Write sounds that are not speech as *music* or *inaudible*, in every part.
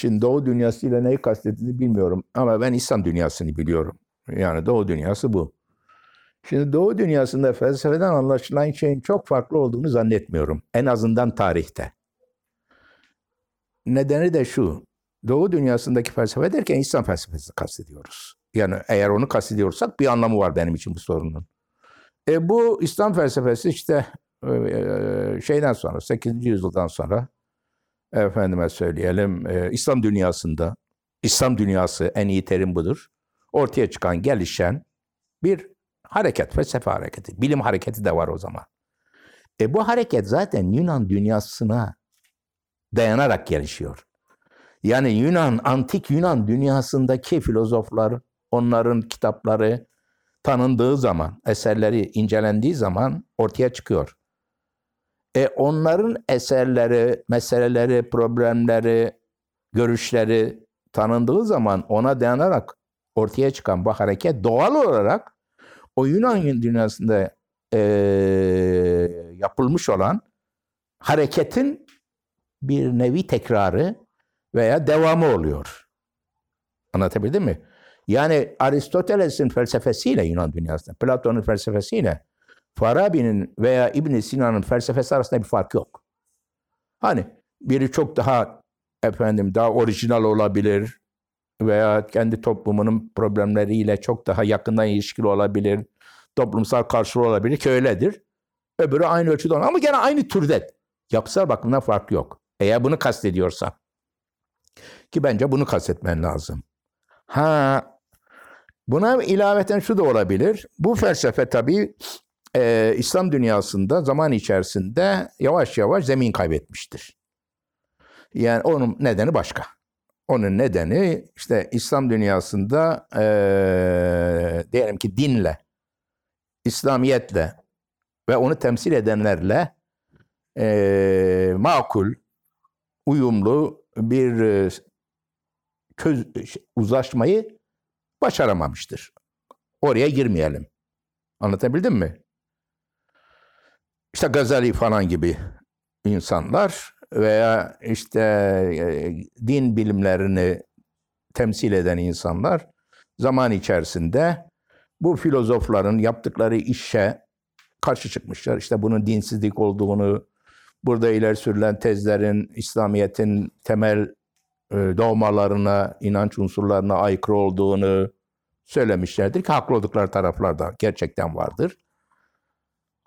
Şimdi Doğu dünyasıyla neyi kastettiğini bilmiyorum ama ben İslam dünyasını biliyorum. Yani Doğu dünyası bu. Şimdi Doğu dünyasında felsefeden anlaşılan şeyin çok farklı olduğunu zannetmiyorum. En azından tarihte. Nedeni de şu. Doğu dünyasındaki felsefe derken İslam felsefesini kastediyoruz. Yani eğer onu kastediyorsak bir anlamı var benim için bu sorunun. E bu İslam felsefesi işte e, e, şeyden sonra 8. yüzyıldan sonra efendime söyleyelim e, İslam dünyasında İslam dünyası en iyi terim budur. Ortaya çıkan gelişen bir hareket, felsefe hareketi. Bilim hareketi de var o zaman. E bu hareket zaten Yunan dünyasına dayanarak gelişiyor. Yani Yunan, antik Yunan dünyasındaki filozoflar, onların kitapları tanındığı zaman, eserleri incelendiği zaman ortaya çıkıyor. E onların eserleri, meseleleri, problemleri, görüşleri tanındığı zaman ona dayanarak ortaya çıkan bu hareket doğal olarak o Yunan dünyasında e, yapılmış olan hareketin bir nevi tekrarı veya devamı oluyor. Anlatabildim mi? Yani Aristoteles'in felsefesiyle Yunan dünyasında, Platon'un felsefesiyle Farabi'nin veya İbn Sina'nın felsefesi arasında bir fark yok. Hani biri çok daha efendim daha orijinal olabilir veya kendi toplumunun problemleriyle çok daha yakından ilişkili olabilir. Toplumsal karşılığı olabilir ki öyledir. Öbürü aynı ölçüde ama gene aynı türde. Yapısal bakımdan fark yok. Eğer bunu kastediyorsa. Ki bence bunu kastetmen lazım. Ha buna ilaveten şu da olabilir. Bu felsefe tabii e, İslam dünyasında zaman içerisinde yavaş yavaş zemin kaybetmiştir. Yani onun nedeni başka. Onun nedeni işte İslam dünyasında e, diyelim ki dinle, İslamiyetle ve onu temsil edenlerle e, makul, uyumlu bir köz, uzlaşmayı başaramamıştır. Oraya girmeyelim. Anlatabildim mi? İşte Gazali falan gibi insanlar veya işte e, din bilimlerini temsil eden insanlar zaman içerisinde bu filozofların yaptıkları işe karşı çıkmışlar. İşte bunun dinsizlik olduğunu, burada ileri sürülen tezlerin İslamiyet'in temel e, doğmalarına, inanç unsurlarına aykırı olduğunu söylemişlerdir ki haklı oldukları taraflar da gerçekten vardır.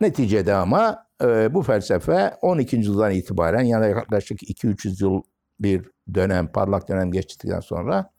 Neticede ama e, bu felsefe 12. yüzyıldan itibaren yani yaklaşık 2-300 yıl bir dönem, parlak dönem geçtikten sonra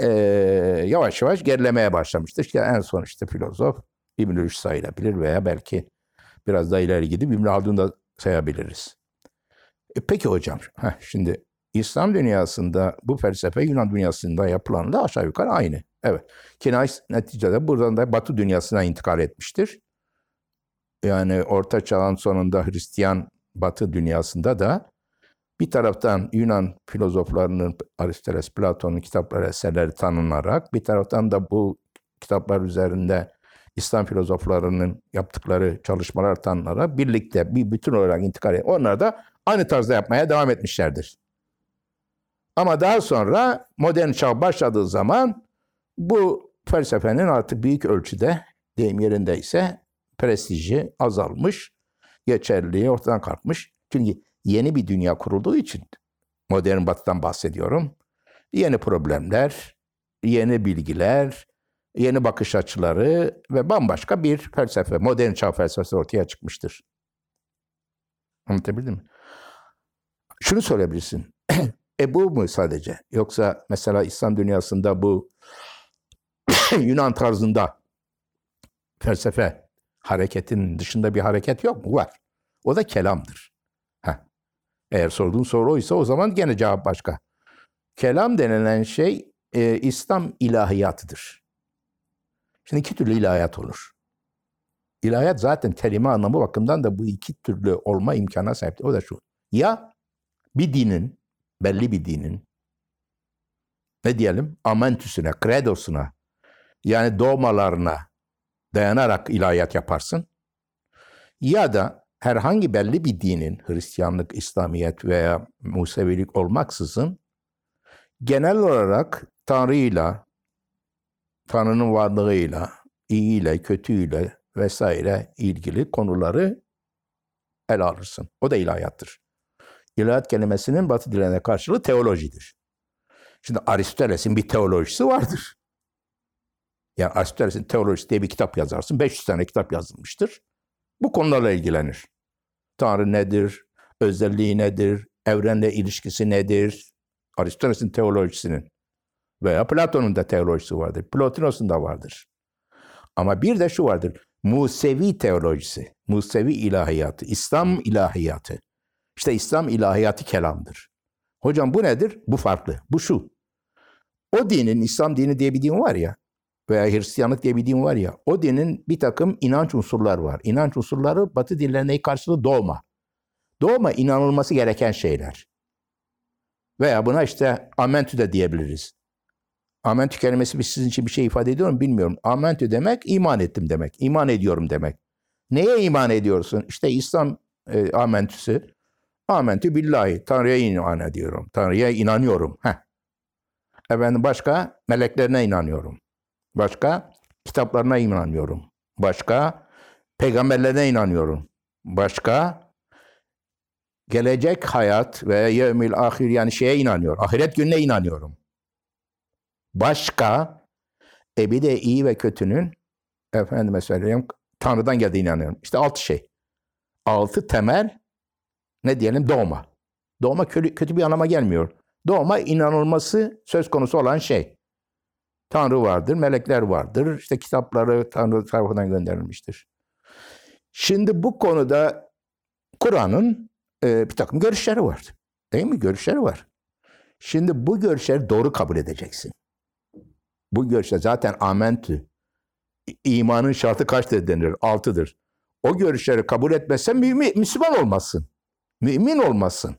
e, yavaş yavaş gerilemeye başlamıştır. İşte en son işte filozof İbn-i sayılabilir veya belki biraz daha ileri gidip İbn Haldun da sayabiliriz. E, peki hocam, heh, şimdi İslam dünyasında bu felsefe Yunan dünyasında yapılanla aşağı yukarı aynı. Evet. Kinay neticede buradan da Batı dünyasına intikal etmiştir. Yani Orta Çağ'ın sonunda Hristiyan Batı dünyasında da bir taraftan Yunan filozoflarının Aristoteles, Platon'un kitapları, eserleri tanınarak bir taraftan da bu kitaplar üzerinde İslam filozoflarının yaptıkları çalışmalar tanınarak birlikte bir bütün olarak intikal ediyor. Onlar da aynı tarzda yapmaya devam etmişlerdir. Ama daha sonra modern çağ başladığı zaman bu felsefenin artık büyük ölçüde deyim yerindeyse prestiji azalmış, geçerliliği ortadan kalkmış. Çünkü yeni bir dünya kurulduğu için modern batıdan bahsediyorum. Yeni problemler, yeni bilgiler, yeni bakış açıları ve bambaşka bir felsefe, modern çağ felsefesi ortaya çıkmıştır. Anlatabildim mi? Şunu söyleyebilirsin. *clears throat* e bu mu sadece? Yoksa mesela İslam dünyasında bu *clears throat* Yunan tarzında felsefe hareketin dışında bir hareket yok mu? Var. O da kelamdır. Heh. Eğer sorduğun soru oysa o zaman gene cevap başka. Kelam denilen şey e, İslam ilahiyatıdır. Şimdi iki türlü ilahiyat olur. İlahiyat zaten kelime anlamı bakımından da bu iki türlü olma imkana sahiptir. O da şu. Ya bir dinin, belli bir dinin ne diyelim amentüsüne, kredosuna yani doğmalarına dayanarak ilahiyat yaparsın. Ya da herhangi belli bir dinin Hristiyanlık, İslamiyet veya Musevilik olmaksızın genel olarak Tanrı'yla, Tanrı'nın varlığıyla, iyiyle, kötüyle vesaire ilgili konuları ele alırsın. O da ilahiyattır. İlahiyat kelimesinin Batı diline karşılığı teolojidir. Şimdi Aristoteles'in bir teolojisi vardır. Yani Aristoteles'in teolojisi diye bir kitap yazarsın. 500 tane kitap yazılmıştır. Bu konularla ilgilenir. Tanrı nedir? Özelliği nedir? Evrenle ilişkisi nedir? Aristoteles'in teolojisinin veya Platon'un da teolojisi vardır. Plotinos'un da vardır. Ama bir de şu vardır. Musevi teolojisi, Musevi ilahiyatı, İslam ilahiyatı. İşte İslam ilahiyatı kelamdır. Hocam bu nedir? Bu farklı. Bu şu. O dinin, İslam dini diye bir din var ya, veya Hristiyanlık diye bir din var ya, o dinin bir takım inanç unsurlar var. İnanç unsurları Batı dillerine karşılığı doğma. Doğma inanılması gereken şeyler. Veya buna işte amentü de diyebiliriz. Amentü kelimesi bir sizin için bir şey ifade ediyor mu bilmiyorum. Amentü demek iman ettim demek. İman ediyorum demek. Neye iman ediyorsun? İşte İslam e, amentüsü. Amentü billahi. Tanrı'ya iman ediyorum. Tanrı'ya inanıyorum. Heh. Efendim başka meleklerine inanıyorum. Başka kitaplarına inanıyorum. Başka peygamberlerine inanıyorum. Başka gelecek hayat ve yevmil ahir yani şeye inanıyorum. Ahiret gününe inanıyorum. Başka e bir de iyi ve kötünün efendime söyleyeyim Tanrı'dan geldiğine inanıyorum. İşte altı şey. Altı temel ne diyelim doğma. Doğma kötü, kötü bir anlama gelmiyor. Doğma inanılması söz konusu olan şey. Tanrı vardır, melekler vardır, işte kitapları Tanrı tarafından gönderilmiştir. Şimdi bu konuda Kur'an'ın e, bir takım görüşleri var. Değil mi? Görüşleri var. Şimdi bu görüşleri doğru kabul edeceksin. Bu görüşler zaten amentü. İmanın şartı kaçtır denir? Altıdır. O görüşleri kabul etmezsen mümin, Müslüman olmazsın. Mümin olmazsın.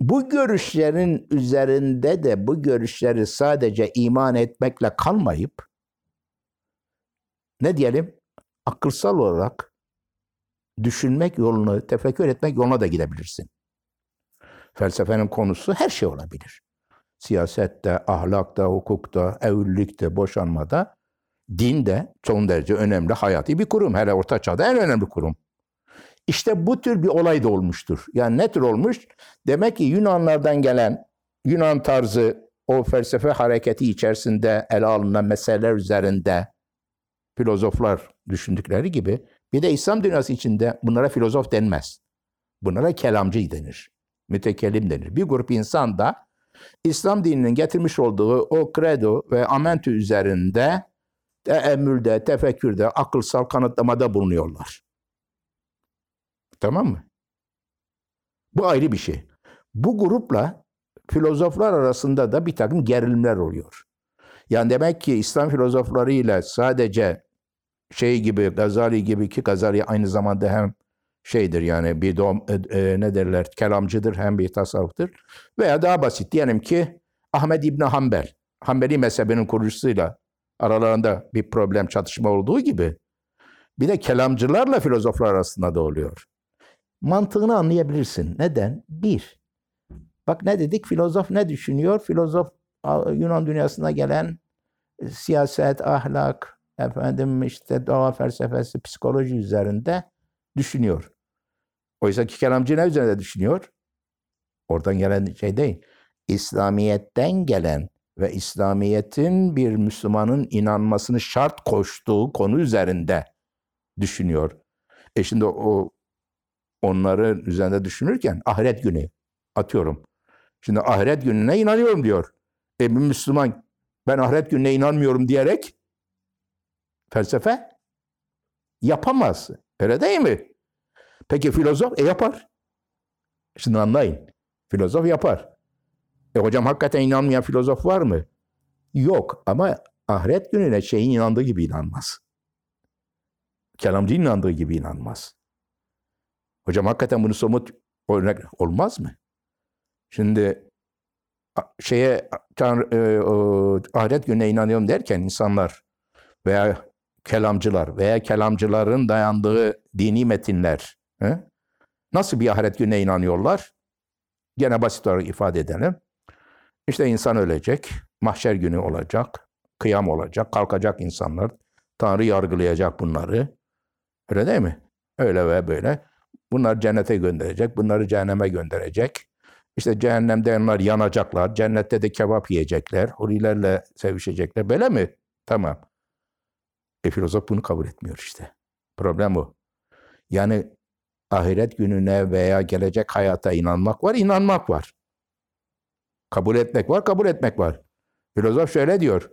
Bu görüşlerin üzerinde de bu görüşleri sadece iman etmekle kalmayıp ne diyelim akılsal olarak düşünmek yolunu, tefekkür etmek yoluna da gidebilirsin. Felsefenin konusu her şey olabilir. Siyasette, ahlakta, hukukta, evlilikte, boşanmada, din de son derece önemli, hayati bir kurum. Hele Orta Çağ'da en önemli kurum. İşte bu tür bir olay da olmuştur. Yani ne tür olmuş? Demek ki Yunanlardan gelen Yunan tarzı o felsefe hareketi içerisinde ele alınan meseleler üzerinde filozoflar düşündükleri gibi bir de İslam dünyası içinde bunlara filozof denmez. Bunlara kelamcı denir. Mütekellim denir. Bir grup insan da İslam dininin getirmiş olduğu o credo ve amentü üzerinde teemmülde, tefekkürde, akılsal kanıtlamada bulunuyorlar. Tamam mı? Bu ayrı bir şey. Bu grupla filozoflar arasında da bir takım gerilimler oluyor. Yani demek ki İslam filozoflarıyla sadece şey gibi Gazali gibi ki Gazali aynı zamanda hem şeydir yani bir dom, e, e, ne derler kelamcıdır hem bir tasavvuftur. Veya daha basit diyelim ki Ahmed İbni Hanbel, Hanbeli mezhebinin kurucusuyla aralarında bir problem çatışma olduğu gibi bir de kelamcılarla filozoflar arasında da oluyor. Mantığını anlayabilirsin. Neden? Bir, bak ne dedik? Filozof ne düşünüyor? Filozof Yunan dünyasına gelen e, siyaset, ahlak, efendim işte doğa felsefesi, psikoloji üzerinde düşünüyor. Oysa ki kelamcı ne üzerinde düşünüyor? Oradan gelen şey değil. İslamiyet'ten gelen ve İslamiyet'in bir Müslümanın inanmasını şart koştuğu konu üzerinde düşünüyor. E şimdi o onları üzerinde düşünürken ahiret günü atıyorum. Şimdi ahiret gününe inanıyorum diyor. E bir Müslüman ben ahiret gününe inanmıyorum diyerek felsefe yapamaz. Öyle değil mi? Peki filozof? E yapar. Şimdi anlayın. Filozof yapar. E hocam hakikaten inanmayan filozof var mı? Yok ama ahiret gününe şeyin inandığı gibi inanmaz. Kelamcı inandığı gibi inanmaz. Hocam hakikaten bunu somut örnek olmaz mı? Şimdi şeye tanrı, e, o, ahiret gününe inanıyorum derken insanlar veya kelamcılar veya kelamcıların dayandığı dini metinler he? nasıl bir ahiret gününe inanıyorlar? Gene basit olarak ifade edelim. İşte insan ölecek, mahşer günü olacak, kıyam olacak, kalkacak insanlar. Tanrı yargılayacak bunları. Öyle değil mi? Öyle ve böyle. Bunlar cennete gönderecek, bunları cehenneme gönderecek. İşte cehennemde onlar yanacaklar, cennette de kebap yiyecekler, hurilerle sevişecekler. Böyle mi? Tamam. E filozof bunu kabul etmiyor işte. Problem bu. Yani ahiret gününe veya gelecek hayata inanmak var, inanmak var. Kabul etmek var, kabul etmek var. Filozof şöyle diyor.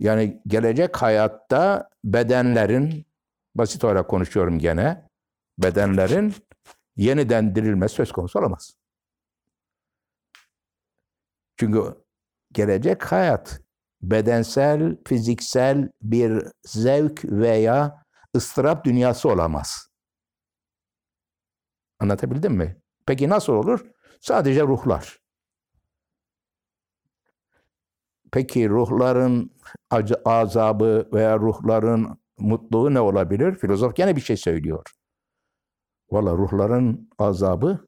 Yani gelecek hayatta bedenlerin, basit olarak konuşuyorum gene, bedenlerin yeniden dirilme söz konusu olamaz. Çünkü gelecek hayat bedensel, fiziksel bir zevk veya ıstırap dünyası olamaz. Anlatabildim mi? Peki nasıl olur? Sadece ruhlar. Peki ruhların azabı veya ruhların mutluluğu ne olabilir? Filozof gene bir şey söylüyor. Valla ruhların azabı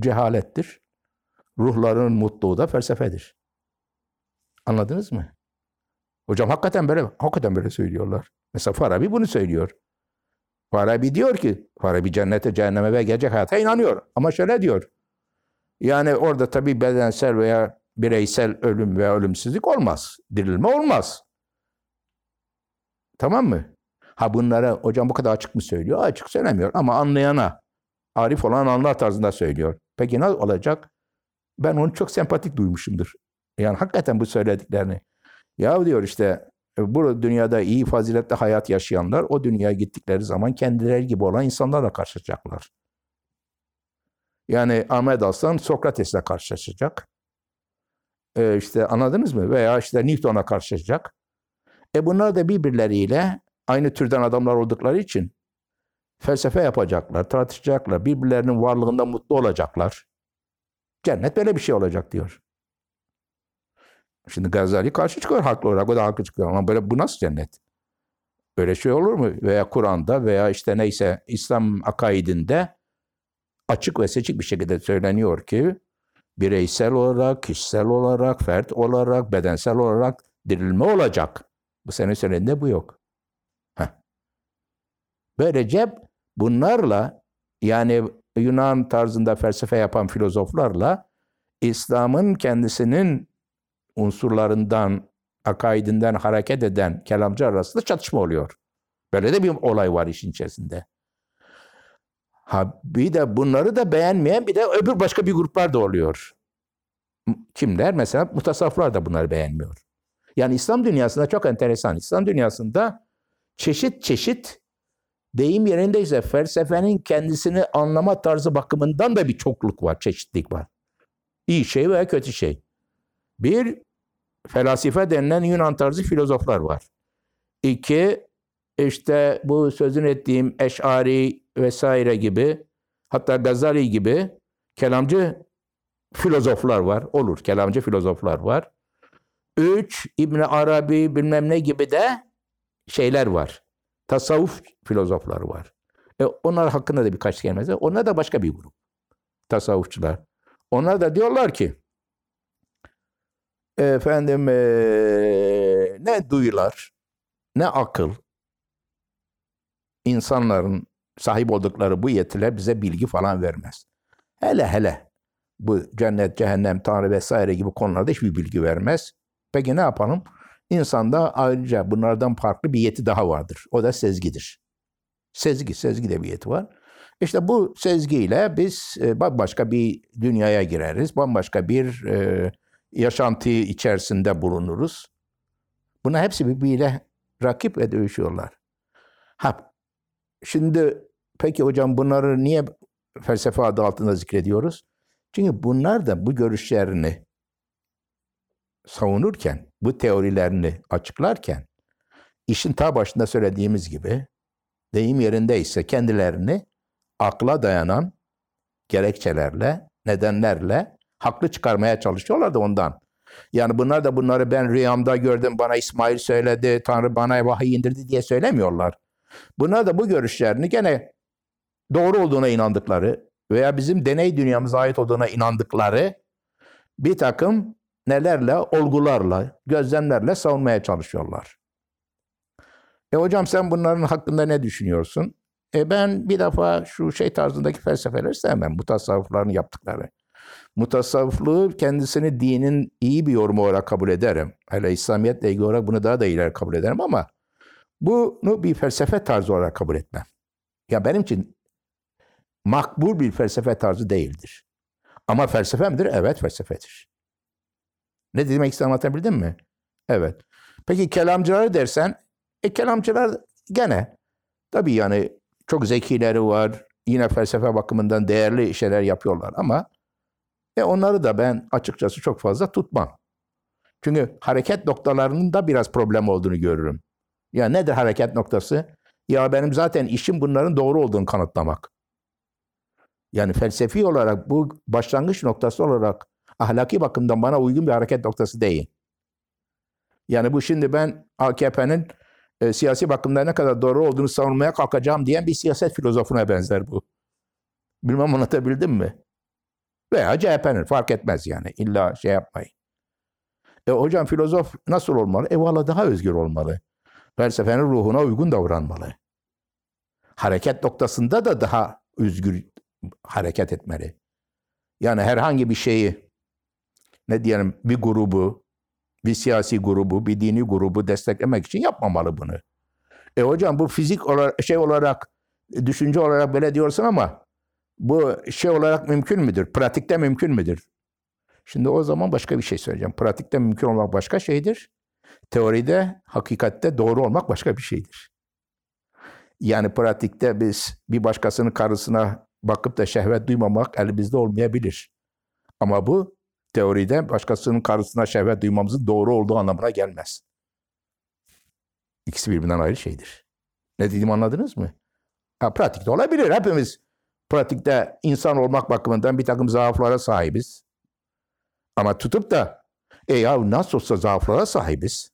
cehalettir. Ruhların mutluluğu da felsefedir. Anladınız mı? Hocam hakikaten böyle, hakikaten böyle söylüyorlar. Mesela Farabi bunu söylüyor. Farabi diyor ki, Farabi cennete, cehenneme ve gelecek hayata inanıyor. Ama şöyle diyor. Yani orada tabii bedensel veya bireysel ölüm veya ölümsüzlük olmaz. Dirilme olmaz. Tamam mı? Ha bunlara hocam bu kadar açık mı söylüyor? Açık söylemiyor ama anlayana, arif olan anlar tarzında söylüyor. Peki ne olacak? Ben onu çok sempatik duymuşumdur. Yani hakikaten bu söylediklerini. Ya diyor işte bu dünyada iyi faziletli hayat yaşayanlar o dünyaya gittikleri zaman kendileri gibi olan insanlarla karşılaşacaklar. Yani Ahmet Aslan Sokrates'le karşılaşacak. Ee, işte anladınız mı? Veya işte Newton'a karşılaşacak. E bunlar da birbirleriyle aynı türden adamlar oldukları için felsefe yapacaklar, tartışacaklar, birbirlerinin varlığında mutlu olacaklar. Cennet böyle bir şey olacak diyor. Şimdi Gazali karşı çıkıyor haklı olarak. O da haklı çıkıyor. Ama böyle bu nasıl cennet? Böyle şey olur mu? Veya Kur'an'da veya işte neyse İslam akaidinde açık ve seçik bir şekilde söyleniyor ki bireysel olarak, kişisel olarak, fert olarak, bedensel olarak dirilme olacak. Bu senin söylediğinde bu yok. Böylece bunlarla yani Yunan tarzında felsefe yapan filozoflarla İslam'ın kendisinin unsurlarından, akaidinden hareket eden kelamcı arasında çatışma oluyor. Böyle de bir olay var işin içerisinde. Ha bir de bunları da beğenmeyen bir de öbür başka bir gruplar da oluyor. Kimler? Mesela mutasavvıflar da bunları beğenmiyor. Yani İslam dünyasında çok enteresan. İslam dünyasında çeşit çeşit deyim yerindeyse felsefenin kendisini anlama tarzı bakımından da bir çokluk var, çeşitlik var. İyi şey veya kötü şey. Bir, felasife denilen Yunan tarzı filozoflar var. İki, işte bu sözün ettiğim Eş'ari vesaire gibi, hatta Gazali gibi kelamcı filozoflar var. Olur, kelamcı filozoflar var. Üç, İbn Arabi bilmem ne gibi de şeyler var. Tasavvuf filozofları var. E, onlar hakkında da birkaç kelime. Onlar da başka bir grup. Tasavvufçular. Onlar da diyorlar ki efendim e, ne duyular ne akıl insanların sahip oldukları bu yetiler bize bilgi falan vermez. Hele hele bu cennet, cehennem, tanrı vesaire gibi konularda hiçbir bilgi vermez. Peki ne yapalım? İnsanda ayrıca bunlardan farklı bir yeti daha vardır. O da sezgidir. Sezgi, sezgi de bir yeti var. İşte bu sezgiyle biz e, başka bir dünyaya gireriz. Bambaşka bir e, yaşantı içerisinde bulunuruz. Buna hepsi birbiriyle rakip ve dövüşüyorlar. Ha, şimdi peki hocam bunları niye felsefe adı altında zikrediyoruz? Çünkü bunlar da bu görüşlerini savunurken, bu teorilerini açıklarken, işin ta başında söylediğimiz gibi, deyim yerindeyse kendilerini akla dayanan gerekçelerle, nedenlerle haklı çıkarmaya çalışıyorlar da ondan. Yani bunlar da bunları ben rüyamda gördüm, bana İsmail söyledi, Tanrı bana vahiy indirdi diye söylemiyorlar. Bunlar da bu görüşlerini gene doğru olduğuna inandıkları veya bizim deney dünyamıza ait olduğuna inandıkları bir takım nelerle, olgularla, gözlemlerle savunmaya çalışıyorlar. E hocam sen bunların hakkında ne düşünüyorsun? E ben bir defa şu şey tarzındaki felsefeleri sevmem. Mutasavvıfların yaptıkları. Mutasavvıflığı kendisini dinin iyi bir yorumu olarak kabul ederim. Hele İslamiyetle ilgili olarak bunu daha da ileri kabul ederim ama bunu bir felsefe tarzı olarak kabul etmem. Ya benim için makbul bir felsefe tarzı değildir. Ama felsefe midir? Evet felsefedir. Ne demek istediğimi anlatabildim mi? Evet. Peki kelamcıları dersen, e kelamcılar gene tabii yani çok zekileri var. Yine felsefe bakımından değerli şeyler yapıyorlar ama e onları da ben açıkçası çok fazla tutmam. Çünkü hareket noktalarının da biraz problem olduğunu görürüm. Ya nedir hareket noktası? Ya benim zaten işim bunların doğru olduğunu kanıtlamak. Yani felsefi olarak bu başlangıç noktası olarak ahlaki bakımdan bana uygun bir hareket noktası değil. Yani bu şimdi ben AKP'nin e, siyasi bakımdan ne kadar doğru olduğunu savunmaya kalkacağım diyen bir siyaset filozofuna benzer bu. Bilmem anlatabildim mi? Veya CHP'nin fark etmez yani. İlla şey yapmayın. E hocam filozof nasıl olmalı? E valla daha özgür olmalı. Felsefenin ruhuna uygun davranmalı. Hareket noktasında da daha özgür hareket etmeli. Yani herhangi bir şeyi ne diyelim bir grubu, bir siyasi grubu, bir dini grubu desteklemek için yapmamalı bunu. E hocam bu fizik olarak, şey olarak, düşünce olarak böyle diyorsun ama bu şey olarak mümkün müdür? Pratikte mümkün müdür? Şimdi o zaman başka bir şey söyleyeceğim. Pratikte mümkün olmak başka şeydir. Teoride, hakikatte doğru olmak başka bir şeydir. Yani pratikte biz bir başkasının karısına bakıp da şehvet duymamak elimizde olmayabilir. Ama bu teoride başkasının karısına şehvet duymamızın doğru olduğu anlamına gelmez. İkisi birbirinden ayrı şeydir. Ne dediğimi anladınız mı? Ha, pratikte olabilir. Hepimiz pratikte insan olmak bakımından bir takım zaaflara sahibiz. Ama tutup da e ya nasıl olsa zaaflara sahibiz.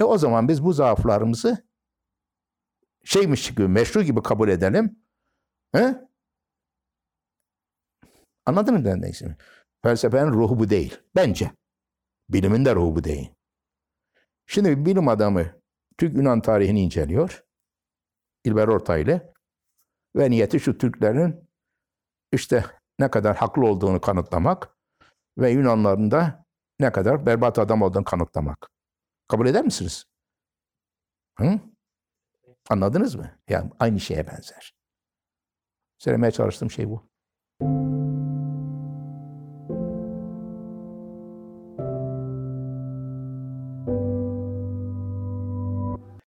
E o zaman biz bu zaaflarımızı şeymiş gibi, meşru gibi kabul edelim. He? Anladın mı ben neyse? Felsefenin ruhu bu değil. Bence. Bilimin de ruhu bu değil. Şimdi bilim adamı Türk Yunan tarihini inceliyor. İlber Ortaylı. Ve niyeti şu Türklerin işte ne kadar haklı olduğunu kanıtlamak ve Yunanların da ne kadar berbat adam olduğunu kanıtlamak. Kabul eder misiniz? Hı? Anladınız mı? Yani aynı şeye benzer. Söylemeye çalıştığım şey bu.